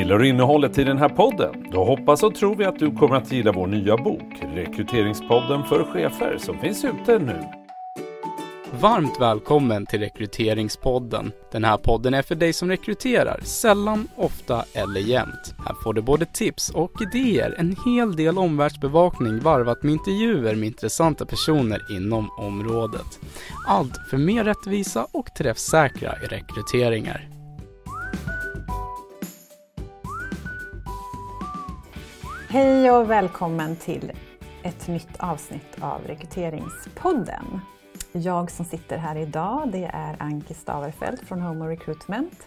Gillar du innehållet i den här podden? Då hoppas och tror vi att du kommer att gilla vår nya bok, Rekryteringspodden för chefer, som finns ute nu. Varmt välkommen till Rekryteringspodden. Den här podden är för dig som rekryterar, sällan, ofta eller jämt. Här får du både tips och idéer, en hel del omvärldsbevakning varvat med intervjuer med intressanta personer inom området. Allt för mer rättvisa och träffsäkra rekryteringar. Hej och välkommen till ett nytt avsnitt av Rekryteringspodden. Jag som sitter här idag det är Anki Staverfelt från Homo Recruitment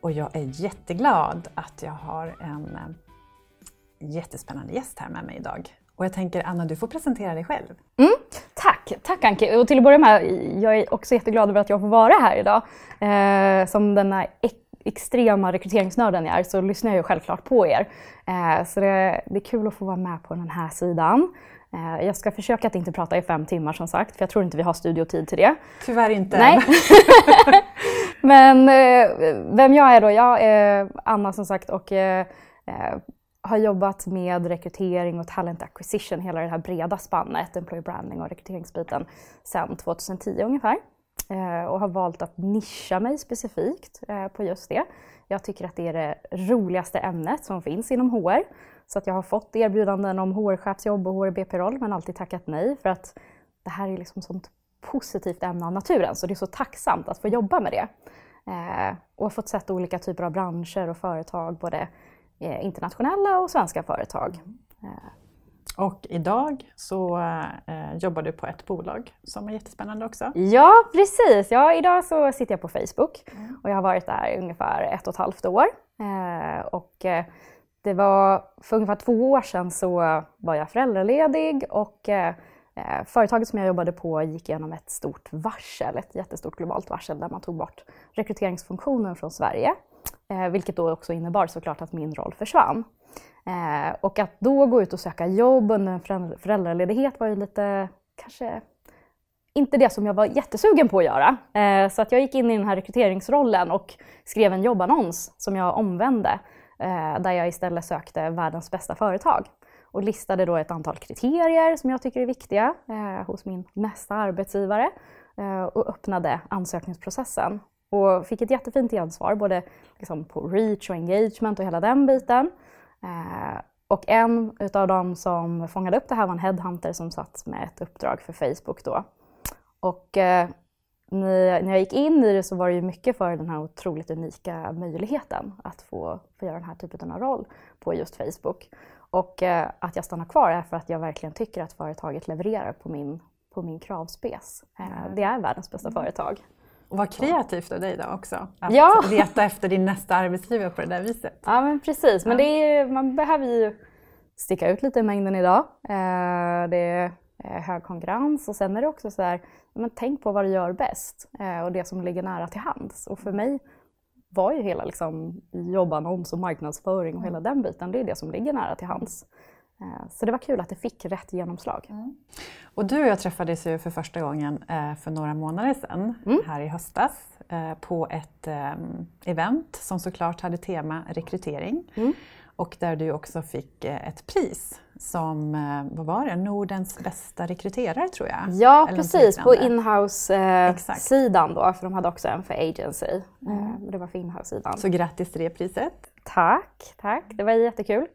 och jag är jätteglad att jag har en eh, jättespännande gäst här med mig idag. Och jag tänker Anna, du får presentera dig själv. Mm, tack, tack Anki. Och till att börja med, jag är också jätteglad över att jag får vara här idag. Eh, som denna extrema rekryteringsnörden jag är så lyssnar jag ju självklart på er. Eh, så det, det, är kul att få vara med på den här sidan. Eh, jag ska försöka att inte prata i fem timmar som sagt, för jag tror inte vi har studiotid till det. Tyvärr inte. Nej. Men eh, vem jag är då? Jag är Anna som sagt och eh, eh, har jobbat med rekrytering och talent acquisition, hela det här breda spannet, employer branding och rekryteringsbiten, sedan 2010 ungefär. Eh, och har valt att nischa mig specifikt eh, på just det. Jag tycker att det är det roligaste ämnet som finns inom HR. Så att jag har fått erbjudanden om HR-chefsjobb och HR-BP-roll men alltid tackat nej för att det här är liksom sånt positivt ämne av naturen så det är så tacksamt att få jobba med det. Eh, och har fått sett olika typer av branscher och företag, både internationella och svenska företag. Och idag så eh, jobbar du på ett bolag som är jättespännande också. Ja, precis. Ja, idag så sitter jag på Facebook mm. och jag har varit där ungefär ett och ett halvt år. Eh, och eh, det var för ungefär två år sedan så var jag föräldraledig och eh, eh, företaget som jag jobbade på gick igenom ett stort varsel, ett jättestort globalt varsel där man tog bort rekryteringsfunktionen från Sverige. Eh, vilket då också innebar såklart att min roll försvann. Eh, och att då gå ut och söka jobb under en föräldraledighet var ju lite, kanske inte det som jag var jättesugen på att göra. Eh, så att jag gick in i den här rekryteringsrollen och skrev en jobbannons som jag omvände. Eh, där jag istället sökte världens bästa företag. Och listade då ett antal kriterier som jag tycker är viktiga eh, hos min nästa arbetsgivare. Eh, och öppnade ansökningsprocessen. Och fick ett jättefint gensvar både liksom på reach och engagement och hela den biten. Eh, och en utav dem som fångade upp det här var en headhunter som satt med ett uppdrag för Facebook då. Och eh, när jag gick in i det så var det ju mycket för den här otroligt unika möjligheten att få, få göra den här typen av roll på just Facebook. Och eh, att jag stannar kvar är för att jag verkligen tycker att företaget levererar på min, på min kravspec. Eh, det är världens bästa mm. företag. Och vad kreativt av dig då också, att ja. leta efter din nästa arbetsgivare på det där viset. Ja men precis, men det är, man behöver ju sticka ut lite i mängden idag. Eh, det är hög konkurrens och sen är det också så här, men tänk på vad du gör bäst eh, och det som ligger nära till hands. Och för mig var ju hela liksom, jobbannons och marknadsföring och hela den biten, det är det som ligger nära till hands. Eh, så det var kul att det fick rätt genomslag. Mm. Och du och jag träffades ju för första gången eh, för några månader sedan mm. här i höstas på ett event som såklart hade tema rekrytering. Mm. Och där du också fick ett pris som, vad var det, Nordens bästa rekryterare tror jag? Ja Eller precis, på inhouse-sidan eh, då, för de hade också en för agency. Mm. det var för inhouse-sidan. Så grattis till det priset! Tack, tack! Det var jättekul.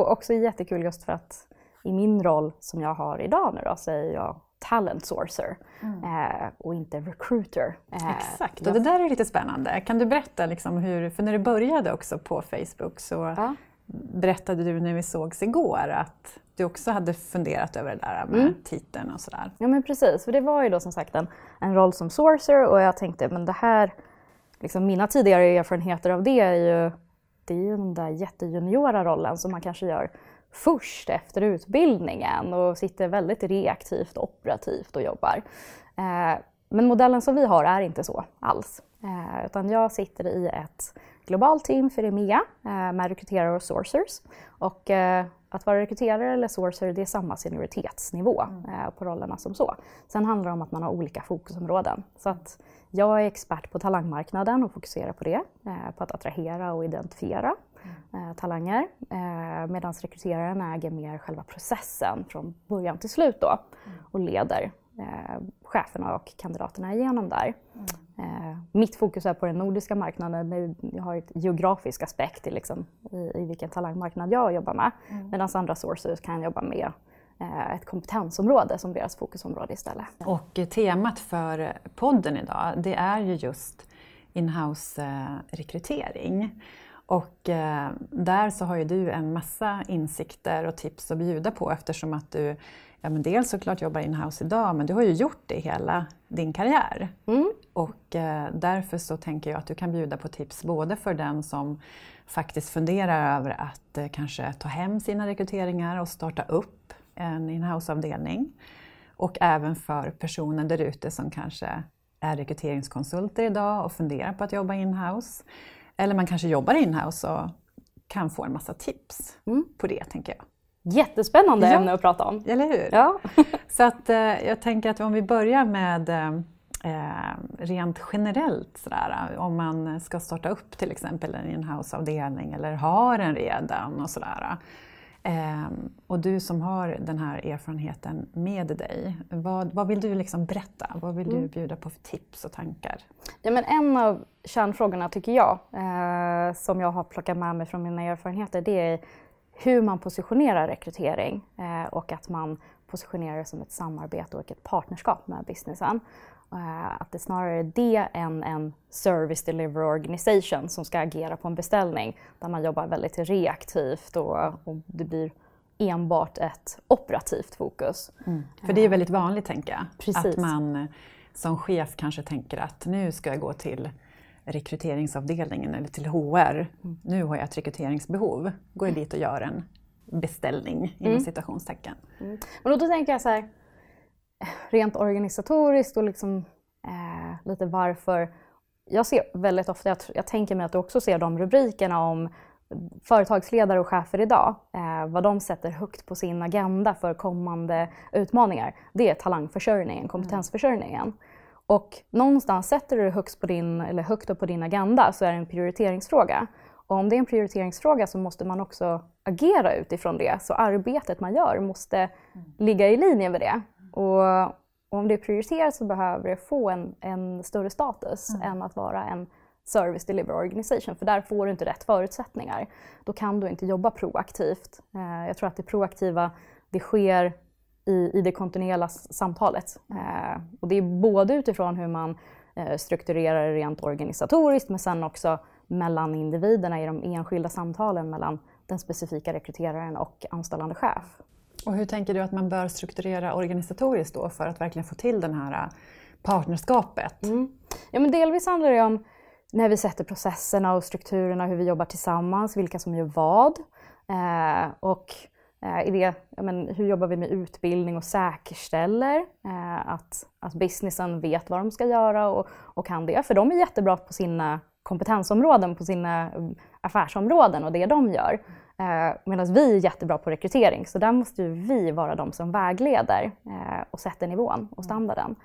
Och också jättekul just för att i min roll som jag har idag nu då så är jag talent sourcer mm. eh, och inte recruiter. Eh, Exakt, och det där är lite spännande. Kan du berätta liksom hur, för när du började också på Facebook så ja. berättade du när vi sågs igår att du också hade funderat över det där med mm. titeln och sådär. Ja men precis, för det var ju då som sagt en, en roll som sourcer och jag tänkte men det här, liksom mina tidigare erfarenheter av det är ju det är ju den där jättejuniora rollen som man kanske gör först efter utbildningen och sitter väldigt reaktivt och operativt och jobbar. Eh, men modellen som vi har är inte så alls. Eh, utan jag sitter i ett globalt team för EMEA eh, med rekryterare och sourcers. Och att vara rekryterare eller sourcer det är samma senioritetetsnivå mm. på rollerna som så. Sen handlar det om att man har olika fokusområden. Så att jag är expert på talangmarknaden och fokuserar på det, på att attrahera och identifiera eh, talanger eh, medan rekryteraren äger mer själva processen från början till slut då och leder eh, cheferna och kandidaterna igenom där. Eh, mitt fokus är på den nordiska marknaden, jag har ett geografisk aspekt i, liksom, i, i vilken talangmarknad jag jobbar med. Medan andra sources kan jobba med eh, ett kompetensområde som deras fokusområde istället. Och eh, temat för podden idag det är ju just inhouse-rekrytering. Och eh, där så har ju du en massa insikter och tips att bjuda på eftersom att du ja, men dels såklart jobbar inhouse idag men du har ju gjort det hela din karriär. Mm. Och eh, därför så tänker jag att du kan bjuda på tips både för den som faktiskt funderar över att eh, kanske ta hem sina rekryteringar och starta upp en inhouse-avdelning. Och även för personer där ute som kanske är rekryteringskonsulter idag och funderar på att jobba inhouse. Eller man kanske jobbar inhouse och kan få en massa tips Mm. på det, tänker jag. Jättespännande Ja. ämne att prata om. Eller hur? Ja. Så att, eh, jag tänker att om vi börjar med eh, rent generellt, sådär, om man ska starta upp till exempel en inhouse-avdelning eller har en redan och sådär. Eh, och du som har den här erfarenheten med dig, vad, vad vill du liksom berätta? Vad vill du bjuda på för tips och tankar? Ja, men en av kärnfrågorna tycker jag, eh, som jag har plockat med mig från mina erfarenheter, det är hur man positionerar rekrytering eh, och att man positionerar det som ett samarbete och ett partnerskap med businessen. Eh, att det snarare är det än en service delivery organization som ska agera på en beställning där man jobbar väldigt reaktivt och, och det blir enbart ett operativt fokus. För det är väldigt vanligt, tänker jag. Precis. Att man eh, som chef kanske tänker att nu ska jag gå till rekryteringsavdelningen eller till HR. Nu har jag ett rekryteringsbehov. Går jag dit och gör en beställning inom citationstecken. Men då, då tänker jag så här, rent organisatoriskt och liksom, eh, lite varför. Jag ser väldigt ofta, jag, jag tänker mig att du också ser de rubrikerna om företagsledare och chefer idag, eh, vad de sätter högt på sin agenda för kommande utmaningar. Det är talangförsörjningen, kompetensförsörjningen. Och någonstans sätter du det högst på din, eller högt upp på din agenda så är det en prioriteringsfråga. Och om det är en prioriteringsfråga så måste man också agera utifrån det. Så arbetet man gör måste ligga i linje med det. Och, och om det är prioriterat så behöver det få en, en större status än att vara en service delivery organization. För där får du inte rätt förutsättningar. Då kan du inte jobba proaktivt. Eh, jag tror att det proaktiva det sker i, i det kontinuerliga samtalet. Eh, och det är både utifrån hur man eh, strukturerar det rent organisatoriskt men sen också mellan individerna i de enskilda samtalen mellan den specifika rekryteraren och anställande chef. Och hur tänker du att man bör strukturera organisatoriskt då för att verkligen få till det här äh, partnerskapet? partnerskapet? Ja, men delvis handlar det om när vi sätter processerna och strukturerna, hur vi jobbar tillsammans, vilka som gör vad. Eh, och eh, i det, ja, men, hur jobbar vi med utbildning och säkerställer eh, att, att businessen vet vad de ska göra och, och kan det. För de är jättebra på sina kompetensområden, på sina mm, affärsområden och det de gör. Eh, Medan vi är jättebra på rekrytering, så där måste ju vi vara de som vägleder eh, och sätter nivån och standarden.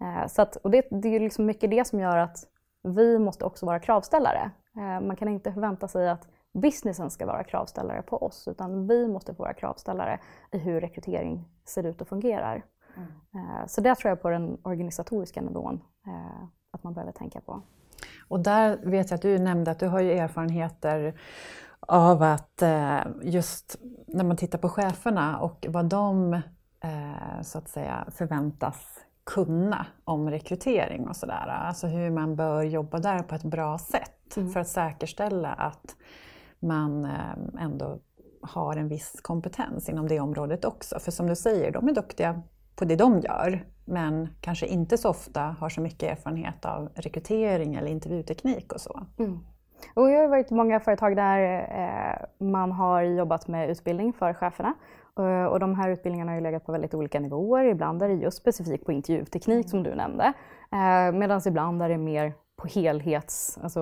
Eh, Så att, och det, det är liksom mycket det som gör att vi måste också vara kravställare. Eh, Man kan inte förvänta sig att businessen ska vara kravställare på oss, utan vi måste vara kravställare i hur rekrytering ser ut och fungerar. Eh, Så det tror jag på den organisatoriska nivån eh, att man behöver tänka på. Och där vet jag att du nämnde att du har ju erfarenheter av att eh, just när man tittar på cheferna och vad de eh, så att säga förväntas kunna om rekrytering och sådär. Alltså hur man bör jobba där på ett bra sätt för att säkerställa att man eh, ändå har en viss kompetens inom det området också. För som du säger, de är duktiga på det de gör men kanske inte så ofta har så mycket erfarenhet av rekrytering eller intervjuteknik och så. Och jag har varit i många företag där eh, man har jobbat med utbildning för cheferna. Eh, och de här utbildningarna har ju legat på väldigt olika nivåer. Ibland är det just specifikt på intervjuteknik som du nämnde. Eh, Medan ibland är det mer på helhets, alltså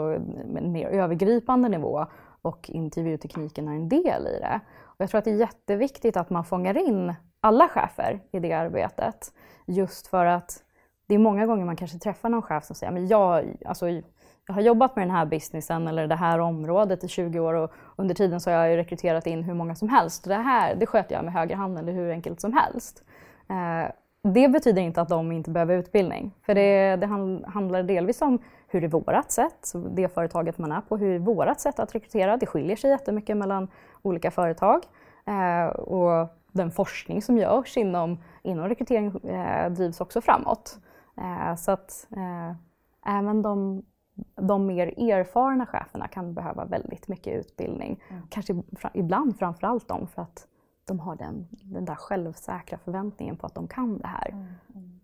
en mer övergripande nivå. Och intervjutekniken är en del i det. Och jag tror att det är jätteviktigt att man fångar in alla chefer i det arbetet. Just för att det är många gånger man kanske träffar någon chef som säger men jag, alltså, har jobbat med den här businessen eller det här området i 20 år och under tiden så har jag rekryterat in hur många som helst. Det här det sköter jag med höger hand eller hur enkelt som helst. Eh, det betyder inte att de inte behöver utbildning. För det, det handlar delvis om hur är vårat sätt, det företaget man är på, hur är vårat sätt att rekrytera? Det skiljer sig jättemycket mellan olika företag. Eh, och den forskning som görs inom, inom rekrytering eh, drivs också framåt. Eh, så att eh, även de, de mer erfarna cheferna kan behöva väldigt mycket utbildning. Mm. Kanske ibland framför allt de för att de har den, den där självsäkra förväntningen på att de kan det här. Mm. Mm.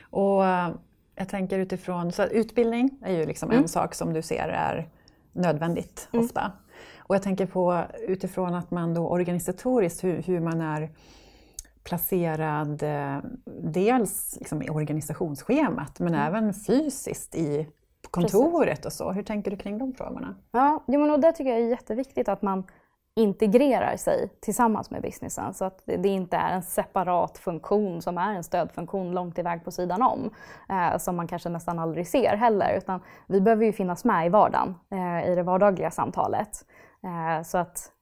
Och eh, jag tänker utifrån, så utbildning är ju liksom mm. en sak som du ser är nödvändigt mm. ofta. Och jag tänker på utifrån att man då organisatoriskt, hur, hur man är placerad eh, dels liksom i organisationsschemat men mm. även fysiskt i kontoret Precis. och så. Hur tänker du kring de frågorna? Ja, men och det tycker jag är jätteviktigt att man integrerar sig tillsammans med businessen så att det inte är en separat funktion som är en stödfunktion långt iväg på sidan om. Eh, som man kanske nästan aldrig ser heller. Utan vi behöver ju finnas med i vardagen, eh, i det vardagliga samtalet. Eh, så att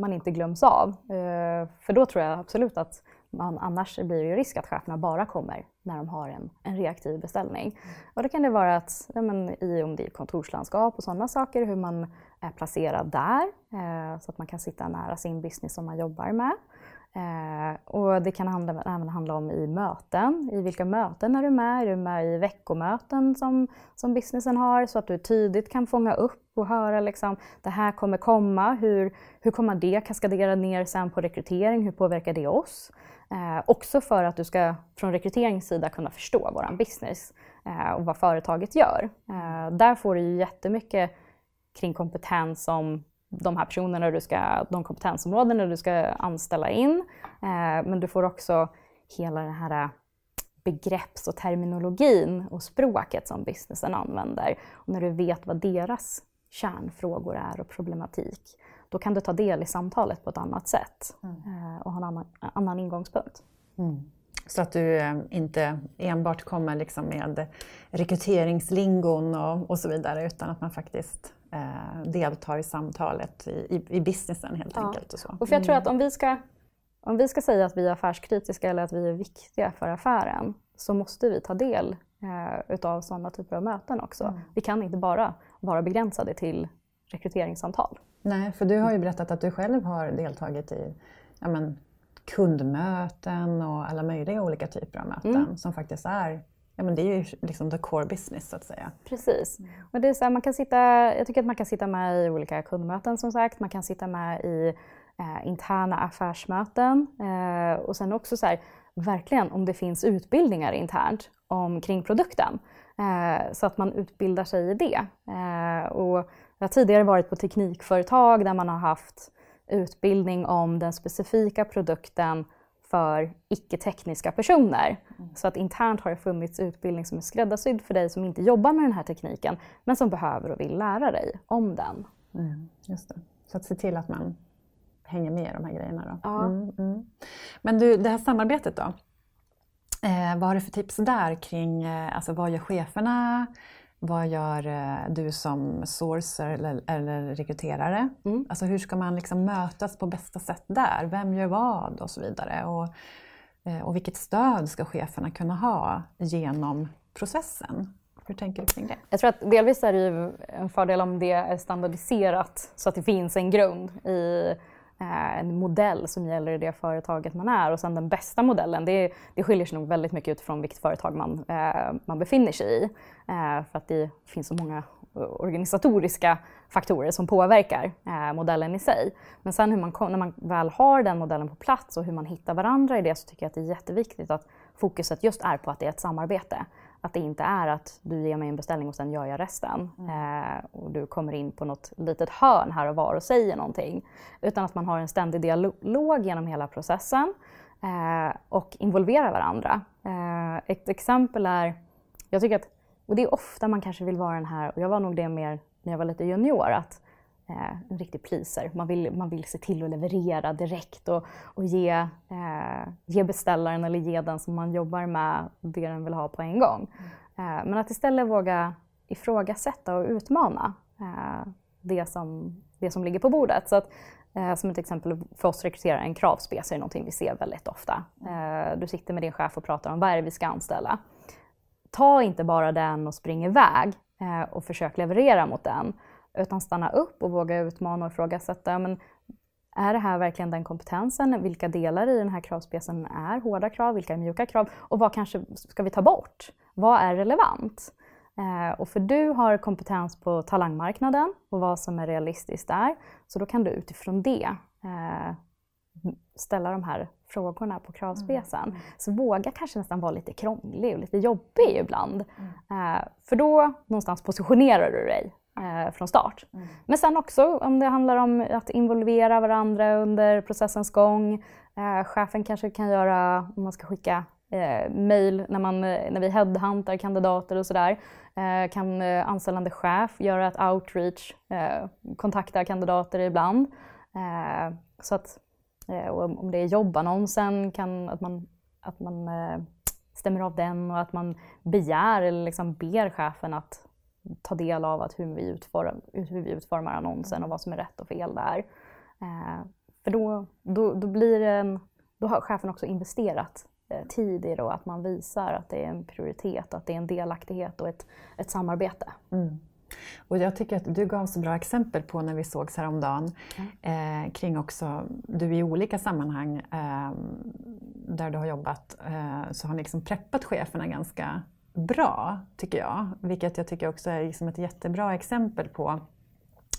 man inte glöms av. Eh, för då tror jag absolut att man, annars blir det risk att cheferna bara kommer när de har en, en reaktiv beställning. Mm. Och då kan det vara att, ja, men, i, om det är kontorslandskap och sådana saker, hur man är placerad där eh, så att man kan sitta nära sin business som man jobbar med. Eh, och det kan handla, även handla om i möten. I vilka möten är du med? Är du med i veckomöten som, som businessen har? Så att du tidigt kan fånga upp och höra liksom, det här kommer komma. Hur, hur kommer det kaskadera ner sen på rekrytering? Hur påverkar det oss? Eh, också för att du ska från rekryteringssida kunna förstå vår business eh, och vad företaget gör. Eh, där får du ju jättemycket kring kompetens som de här personerna du ska, de kompetensområden du ska anställa in. Eh, men du får också hela den här begrepps och terminologin och språket som businessen använder. Och när du vet vad deras kärnfrågor är och problematik, då kan du ta del i samtalet på ett annat sätt mm. Eh, och ha en annan, annan ingångspunkt. Mm. Så att du eh, inte enbart kommer liksom med rekryteringslingon och, och så vidare utan att man faktiskt eh, deltar i samtalet i, i, businessen helt ja. enkelt. Och, så. och för jag tror att mm. om vi, ska, om vi ska säga att vi är affärskritiska eller att vi är viktiga för affären så måste vi ta del eh, utav sådana typer av möten också. Mm. Vi kan inte bara vara begränsade till rekryteringssamtal. Nej, för du har ju berättat att du själv har deltagit i ja, men, kundmöten och alla möjliga olika typer av möten mm. som faktiskt är Ja, men det är ju liksom the core business så att säga. Precis. Och det är så här, man kan sitta, jag tycker att man kan sitta med i olika kundmöten som sagt. Man kan sitta med i eh, interna affärsmöten. Eh, och sen också så här, verkligen om det finns utbildningar internt om, kring produkten. Eh, så att man utbildar sig i det. Eh, och jag har tidigare varit på teknikföretag där man har haft utbildning om den specifika produkten för icke-tekniska personer. Mm. Så att internt har det funnits utbildning som är skräddarsydd för dig som inte jobbar med den här tekniken men som behöver och vill lära dig om den. Mm, just det. Så att se till att man hänger med i de här grejerna. Då. Ja. Mm, mm. men du, det här samarbetet då? Eh, vad har du för tips där kring eh, alltså vad gör cheferna? Vad gör eh, du som sourcer eller, eller rekryterare? Mm. Alltså hur ska man liksom mötas på bästa sätt där? Vem gör vad och så vidare? Och, eh, och vilket stöd ska cheferna kunna ha genom processen? Hur tänker du kring det? Jag tror att delvis är det ju en fördel om det är standardiserat så att det finns en grund i Eh, en modell som gäller i det företaget man är. Och sen den bästa modellen, det, det skiljer sig nog väldigt mycket utifrån vilket företag man, eh, man befinner sig i. Eh, för att det finns så många organisatoriska faktorer som påverkar eh, modellen i sig. Men sen hur man, när man väl har den modellen på plats och hur man hittar varandra i det så tycker jag att det är jätteviktigt att fokuset just är på att det är ett samarbete. Att det inte är att du ger mig en beställning och sen gör jag resten. Mm. Eh, och du kommer in på något litet hörn här och var och säger någonting. Utan att man har en ständig dialog genom hela processen eh, och involverar varandra. Eh, ett exempel är, jag tycker att, och det är ofta man kanske vill vara den här, och jag var nog det mer när jag var lite junior, att Eh, en riktig pleaser. Man vill, man vill se till att leverera direkt och, och ge, eh, ge beställaren eller ge den som man jobbar med det den vill ha på en gång. Mm. Eh, men att istället våga ifrågasätta och utmana eh, det, som, det som ligger på bordet. Så att, eh, som ett exempel för oss rekryterare, en kravspec är någonting vi ser väldigt ofta. Eh, du sitter med din chef och pratar om vad är det vi ska anställa. Ta inte bara den och spring iväg eh, och försök leverera mot den. Utan stanna upp och våga utmana och ifrågasätta. Men är det här verkligen den kompetensen? Vilka delar i den här kravspecen är hårda krav? Vilka är mjuka krav? Och vad kanske ska vi ta bort? Vad är relevant? Eh, och för du har kompetens på talangmarknaden och vad som är realistiskt där. Så då kan du utifrån det eh, ställa de här frågorna på kravspecen. Mm. Så våga kanske nästan vara lite krånglig och lite jobbig ibland. Mm. Eh, för då någonstans positionerar du dig eh, från start. Mm. Men sen också om det handlar om att involvera varandra under processens gång. Eh, chefen kanske kan göra, om man ska skicka eh, mail när, man, när vi headhuntar kandidater och sådär. Eh, kan eh, anställande chef göra ett outreach, eh, kontakta kandidater ibland. Eh, så att, eh, om det är jobbannonsen, kan, att man, att man stämmer av den och att man begär eller liksom ber chefen att ta del av att hur, vi utform, hur vi utformar annonsen och vad som är rätt och fel där. Eh, för då, då, då, blir en, då har chefen också investerat eh, tid i att man visar att det är en prioritet, att det är en delaktighet och ett, ett samarbete. Mm. Och jag tycker att du gav så bra exempel på när vi sågs häromdagen mm. eh, kring också, du i olika sammanhang eh, där du har jobbat eh, så har ni liksom preppat cheferna ganska bra, tycker jag. Vilket jag tycker också är liksom ett jättebra exempel på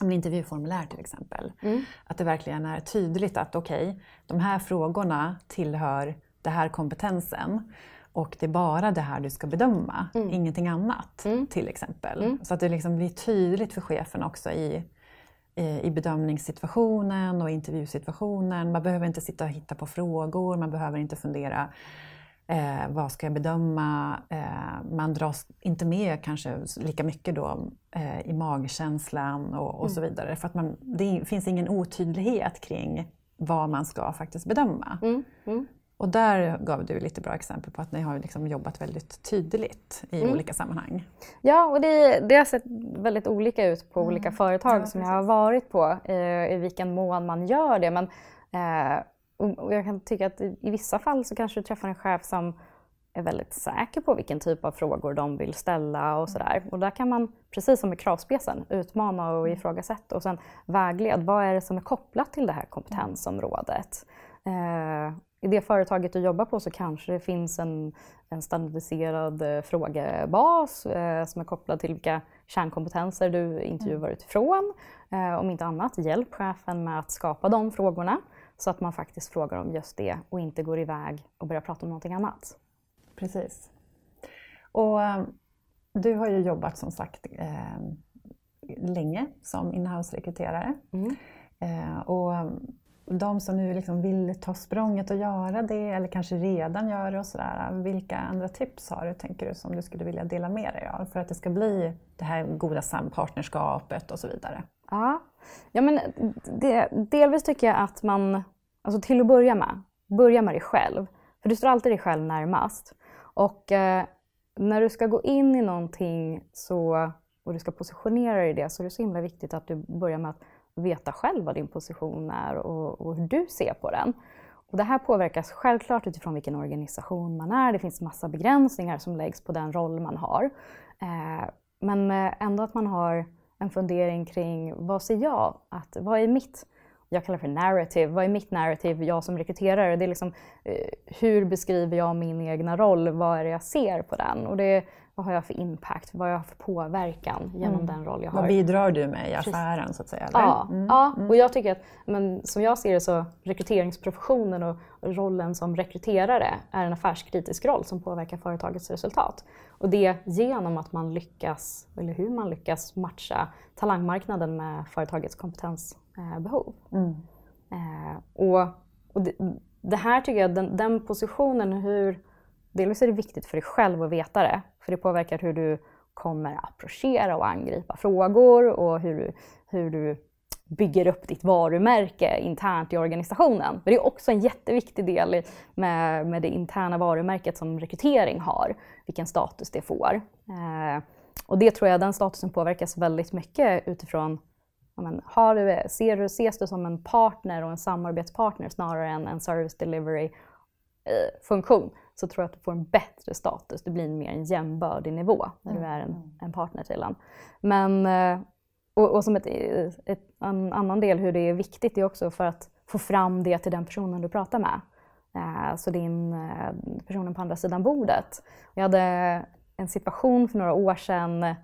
en intervjuformulär till exempel. Mm. Att det verkligen är tydligt att okej, okay, de här frågorna tillhör den här kompetensen och det är bara det här du ska bedöma, mm. ingenting annat mm. till exempel. Mm. Så att det liksom blir tydligt för chefen också i, i bedömningssituationen och intervjusituationen. Man behöver inte sitta och hitta på frågor, man behöver inte fundera Eh, vad ska jag bedöma? Eh, man dras inte med kanske lika mycket då eh, i magkänslan och, och mm. så vidare. För att man, det finns ingen otydlighet kring vad man ska faktiskt bedöma. Mm. Mm. Och där gav du lite bra exempel på att ni har liksom jobbat väldigt tydligt i mm. olika sammanhang. Ja, och det, det har sett väldigt olika ut på mm. olika företag ja, som jag har varit på, eh, i vilken mån man gör det. Men, eh, och jag kan tycka att i, vissa fall så kanske du träffar en chef som är väldigt säker på vilken typ av frågor de vill ställa och sådär. Och där kan man, precis som med kravspecen, utmana och mm. ifrågasätta och sen vägled. Vad är det som är kopplat till det här kompetensområdet? Eh, I det företaget du jobbar på så kanske det finns en, en standardiserad eh, frågebas eh, som är kopplad till vilka kärnkompetenser du intervjuar mm. utifrån. Eh, om inte annat, hjälp chefen med att skapa de frågorna. Så att man faktiskt frågar om just det och inte går iväg och börjar prata om någonting annat. Precis. Och eh, du har ju jobbat som sagt eh, länge som inhouse-rekryterare. Mm. Eh, och de som nu liksom vill ta språnget och göra det eller kanske redan gör det och sådär. Vilka andra tips har du, tänker du, som du skulle vilja dela med dig av för att det ska bli det här goda sampartnerskapet och så vidare? Ja, ja men det, delvis tycker jag att man, alltså till att börja med, börja med dig själv. För du står alltid dig själv närmast. Och eh, när du ska gå in i någonting så, och du ska positionera dig i det så är det så himla viktigt att du börjar med att veta själv vad din position är och, och hur du ser på den. Och det här påverkas självklart utifrån vilken organisation man är. Det finns massa begränsningar som läggs på den roll man har. Eh, men eh, ändå att man har en fundering kring vad ser jag? Att, vad är mitt, jag kallar det för narrative, vad är mitt narrative, jag som rekryterare? Det är liksom, eh, hur beskriver jag min egna roll? Vad är det jag ser på den? Och det, vad har jag för impact? Vad har jag för påverkan genom mm. den roll jag har? Vad bidrar du med i affären Precis. så att säga? Eller? Ja, mm. ja, mm. och jag tycker att men, som jag ser det så rekryteringsprofessionen och rollen som rekryterare är en affärskritisk roll som påverkar företagets resultat. Och det genom att man lyckas, eller hur man lyckas matcha talangmarknaden med företagets kompetensbehov. Mm. Eh, och, och det, det, här tycker jag, den, den positionen, hur Delvis är det viktigt för dig själv att veta det, för det påverkar hur du kommer approchera och angripa frågor och hur du, hur du bygger upp ditt varumärke internt i organisationen. Men det är också en jätteviktig del med, med det interna varumärket som rekrytering har, vilken status det får. Eh, Och det tror jag, den statusen påverkas väldigt mycket utifrån men, har du, ser du, ses du som en partner och en samarbetspartner snarare än en service delivery eh, funktion så tror jag att du får en bättre status. Du blir mer en jämbördig nivå när du är en, mm. en partner till en. Men, eh, och, och som ett, ett, en annan del hur det är viktigt är också för att få fram det till den personen du pratar med. Eh, så din personen på andra sidan bordet. Jag hade en situation för några år sedan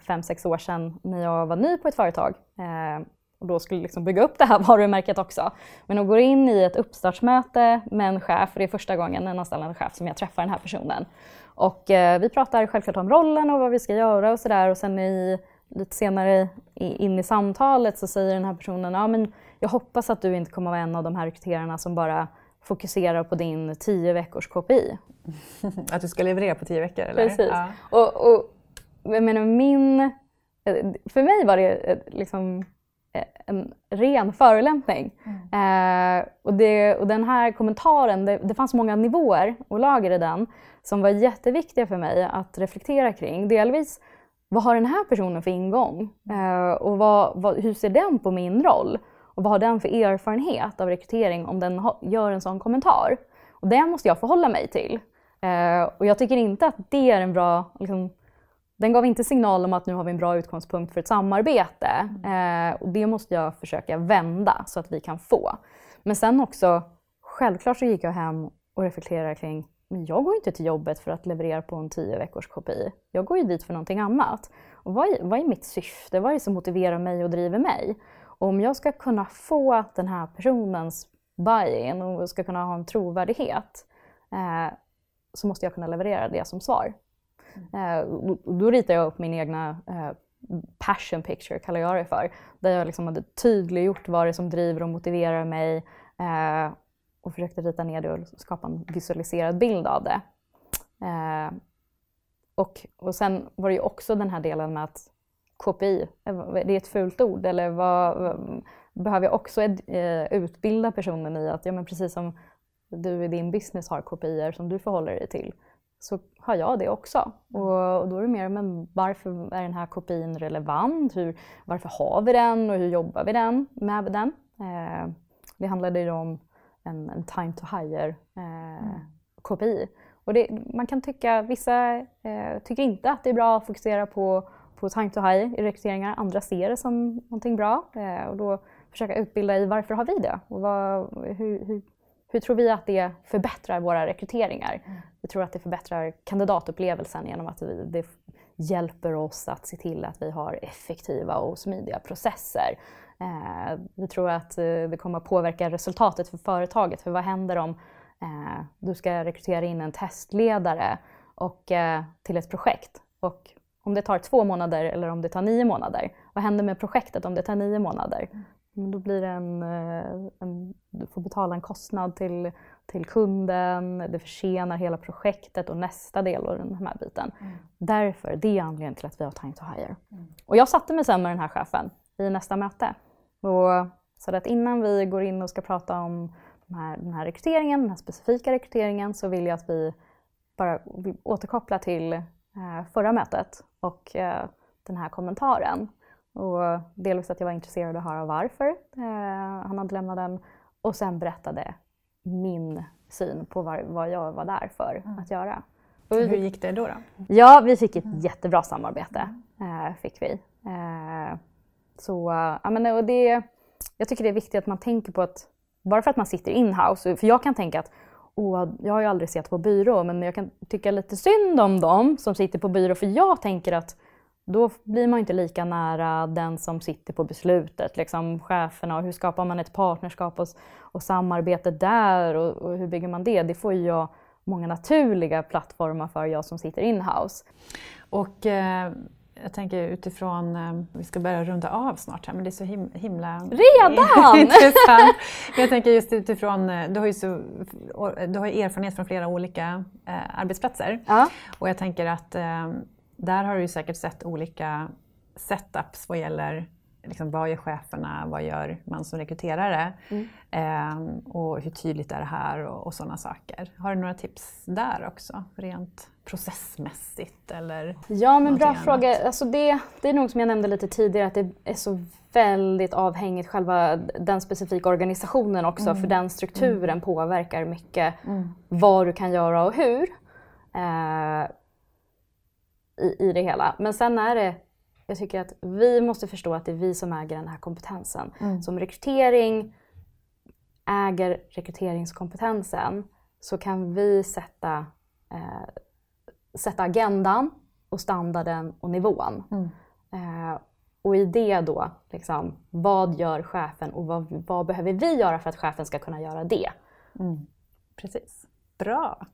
fem, sex år sedan när jag var ny på ett företag eh, och då skulle liksom bygga upp det här varumärket också. Men att gå in i ett uppstartsmöte med en chef, för det är första gången en anställande chef som jag träffar den här personen. Och eh, vi pratar självklart om rollen och vad vi ska göra och sådär och sen i, lite senare in i samtalet så säger den här personen, ja men jag hoppas att du inte kommer vara en av de här rekryterarna som bara fokuserar på din tio veckors KPI. Att du ska leverera på tio veckor? Eller? Precis. Ja. Och, och, jag menar, min, eh, för mig var det eh, liksom en ren förolämpning. Mm. Eh, och, det, och den här kommentaren, det, det fanns många nivåer och lager i den som var jätteviktiga för mig att reflektera kring. Delvis, vad har den här personen för ingång? Eh, och vad, vad, hur ser den på min roll? Och vad har den för erfarenhet av rekrytering om den ha, gör en sån kommentar? Och det måste jag förhålla mig till. Eh, och jag tycker inte att det är en bra liksom, den gav inte signal om att nu har vi en bra utgångspunkt för ett samarbete. Eh, och det måste jag försöka vända så att vi kan få. Men sen också, självklart så gick jag hem och reflekterade kring men jag går inte till jobbet för att leverera på en tio veckors KPI. Jag går ju dit för någonting annat. Och vad, är, vad är mitt syfte? Vad är det som motiverar mig och driver mig? Och om jag ska kunna få den här personens buy-in och ska kunna ha en trovärdighet eh, så måste jag kunna leverera det som svar. Mm. då ritar jag upp min egna eh, passion picture, kallar jag det för. Där jag liksom hade tydliggjort vad det är som driver och motiverar mig eh, och försökte rita ner det och liksom skapa en visualiserad bild av det. Och, och sen var det ju också den här delen med att KPI, det är ett fult ord eller vad, behöver jag också utbilda personen i att ja, men precis som du i din business har KPI som du förhåller dig till så har jag det också. Och, och, då är det mer, men varför är den här kopin relevant? Hur, varför har vi den och hur jobbar vi den, med den? Eh, det handlade ju om en, en time to hire eh, mm. KPI. Och det, man kan tycka, vissa eh, tycker inte att det är bra att fokusera på, på time to hire i rekryteringar, andra ser det som någonting bra. Eh, och då försöka utbilda i varför har vi det? Och vad, hur, hur, hur tror vi att det förbättrar våra rekryteringar? Mm. Vi tror att det förbättrar kandidatupplevelsen genom att vi, det hjälper oss att se till att vi har effektiva och smidiga processer. Eh, vi tror att eh, det kommer att påverka resultatet för företaget. För vad händer om eh, du ska rekrytera in en testledare och, eh, till ett projekt? Och om det tar två månader eller om det tar nio månader, vad händer med projektet om det tar nio månader? Då blir det en, eh, en, du får betala en kostnad till, till kunden, det försenar hela projektet och nästa del av den här biten. Mm. Därför, det är anledningen till att vi har time to hire. Mm. Och jag satte mig sen med den här chefen i nästa möte och sa att innan vi går in och ska prata om den här, den här rekryteringen, den här specifika rekryteringen, så vill jag att vi bara återkopplar till eh, förra mötet och eh, den här kommentaren. Och delvis att jag var intresserad av att höra varför eh, han hade lämnat den och sen berättade min syn på var, vad jag var där för mm. att göra. Och Hur gick det då? då? Ja, vi fick ett mm. jättebra samarbete. Eh, fick vi. Eh, så, ja, men, och det, jag tycker det är viktigt att man tänker på att bara för att man sitter in-house, för jag kan tänka att oh, jag har ju aldrig sett på byrå, men jag kan tycka lite synd om dem som sitter på byrå, för jag tänker att då blir man inte lika nära den som sitter på beslutet, liksom cheferna och hur skapar man ett partnerskap och, och samarbete där och, och, hur bygger man det? Det får ju jag många naturliga plattformar för, jag som sitter in-house. Och eh, jag tänker utifrån, eh, vi ska börja runda av snart här, men det är så him himla Redan? intressant. Jag tänker just utifrån, eh, du har ju, så, du har erfarenhet från flera olika eh, arbetsplatser ja. och jag tänker att eh, där har du säkert sett olika setups vad gäller liksom, vad gör cheferna, vad gör man som rekryterare? Mm. Eh, och hur tydligt är det här och, och sådana saker. Har du några tips där också, rent processmässigt? Eller Ja, men bra någonting fråga. annat? Alltså det, det är nog som jag nämnde lite tidigare att det är så väldigt avhängigt själva den specifika organisationen också för den strukturen påverkar mycket vad du kan göra och hur eh, i, i det hela. Men sen är det, jag tycker att vi måste förstå att det är vi som äger den här kompetensen. Som rekrytering äger rekryteringskompetensen så kan vi sätta eh, sätta agendan och standarden och nivån. Eh, och i det då, liksom, vad gör chefen och vad, vad behöver vi göra för att chefen ska kunna göra det? Precis. Bra.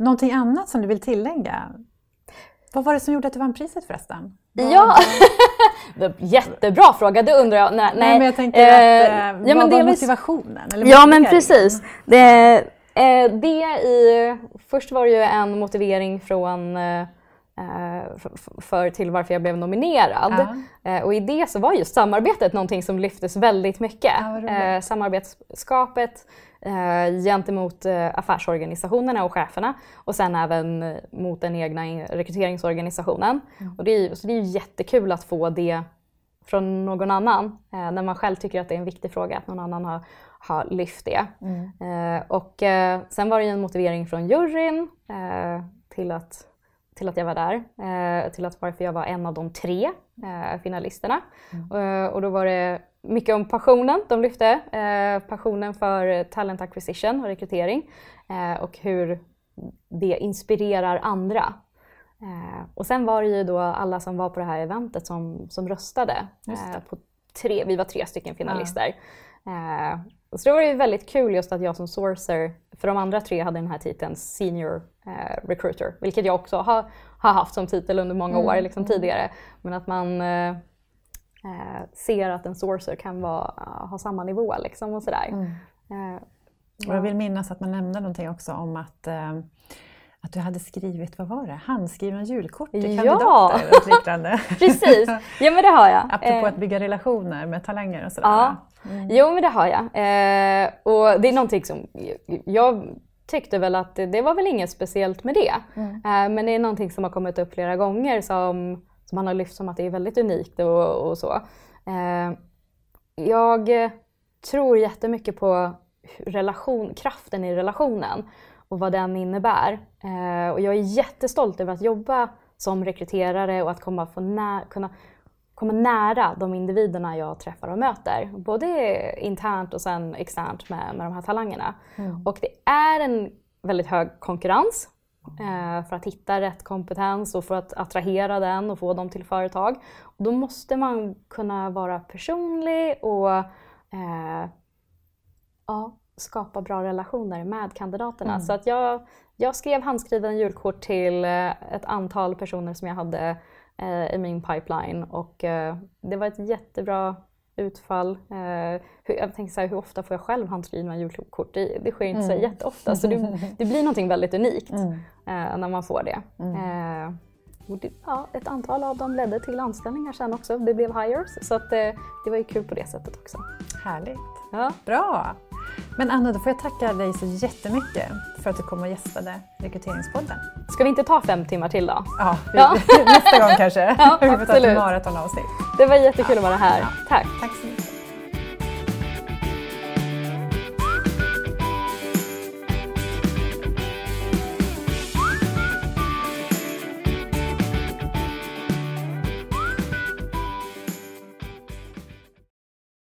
Någonting annat som du vill tillägga? Vad var det som gjorde att du vann priset förresten? Ja, jättebra fråga, det undrar jag. Nej, Nej, men jag tänker eh, att, eh, ja, vad var delvis- motivationen? Eller Ja men precis. Det, eh, det i, först var det ju en motivering från eh, för till varför jag blev nominerad. Eh, och i det så var just samarbetet någonting som lyftes väldigt mycket. Ja, eh, samarbetsskapet gentemot affärsorganisationerna och cheferna och sen även mot den egna in- rekryteringsorganisationen. Mm. Och det, är, så det är jättekul att få det från någon annan när man själv tycker att det är en viktig fråga, att någon annan har, har lyft det. Eh, och sen var det en motivering från juryn till, att, till att jag var där, eh, till att varför jag var en av de tre eh, finalisterna. Eh, och då var det mycket om passionen de lyfte, passionen för talent acquisition och rekrytering och hur det inspirerar andra. Och sen var det ju då alla som var på det här eventet som, som röstade. På tre, vi var tre stycken finalister. Eh, och så det var ju väldigt kul just att jag som sourcer, för de andra tre hade den här titeln senior eh, recruiter, vilket jag också har, har haft som titel under många Mm, år liksom, tidigare. Men att man eh, eh, ser att en sourcer kan vara, ha samma nivå liksom, och sådär. Mm. Eh, Och jag vill minnas att man nämnde någonting också om att, eh, att du hade skrivit, vad var det, handskrivna julkort till Ja! kandidater och liknande. precis, ja men det har jag. Apropå Eh, att bygga relationer med talanger och sådär. Ja, va? jo men det har jag. Eh, och det är någonting som jag tyckte väl att det, var väl inget speciellt med det. Eh, men det är någonting som har kommit upp flera gånger som, som man har lyft som att det är väldigt unikt och, och så. Eh, jag tror jättemycket på relation, kraften i relationen och vad den innebär. Eh, och jag är jättestolt över att jobba som rekryterare och att komma få nä- kunna komma nära de individerna jag träffar och möter. Både internt och sen externt med, med de här talangerna. Och det är en väldigt hög konkurrens eh, för att hitta rätt kompetens och för att attrahera den och få dem till företag. Och då måste man kunna vara personlig och eh, ja, skapa bra relationer med kandidaterna. Så att jag, jag skrev handskriven julkort till eh, ett antal personer som jag hade i min pipeline och eh, det var ett jättebra utfall. Eh, hur, jag tänker så här, hur ofta får jag själv handskrivna julkort? Det, det sker inte så jätteofta så det, det blir någonting väldigt unikt eh, när man får det. Eh, och det, ja, ett antal av dem ledde till anställningar sen också. Det blev hires så att, eh, det var ju kul på det sättet också. Härligt. Ja. Bra! Men Anna, då får jag tacka dig så jättemycket för att du kom och gästade Rekryteringspodden. Ska vi inte ta fem timmar till då? Ja, vi, Ja. nästa gång kanske. Ja, vi får ta ett maratonavsnitt. Det var jättekul att vara här. Tack! Tack så mycket.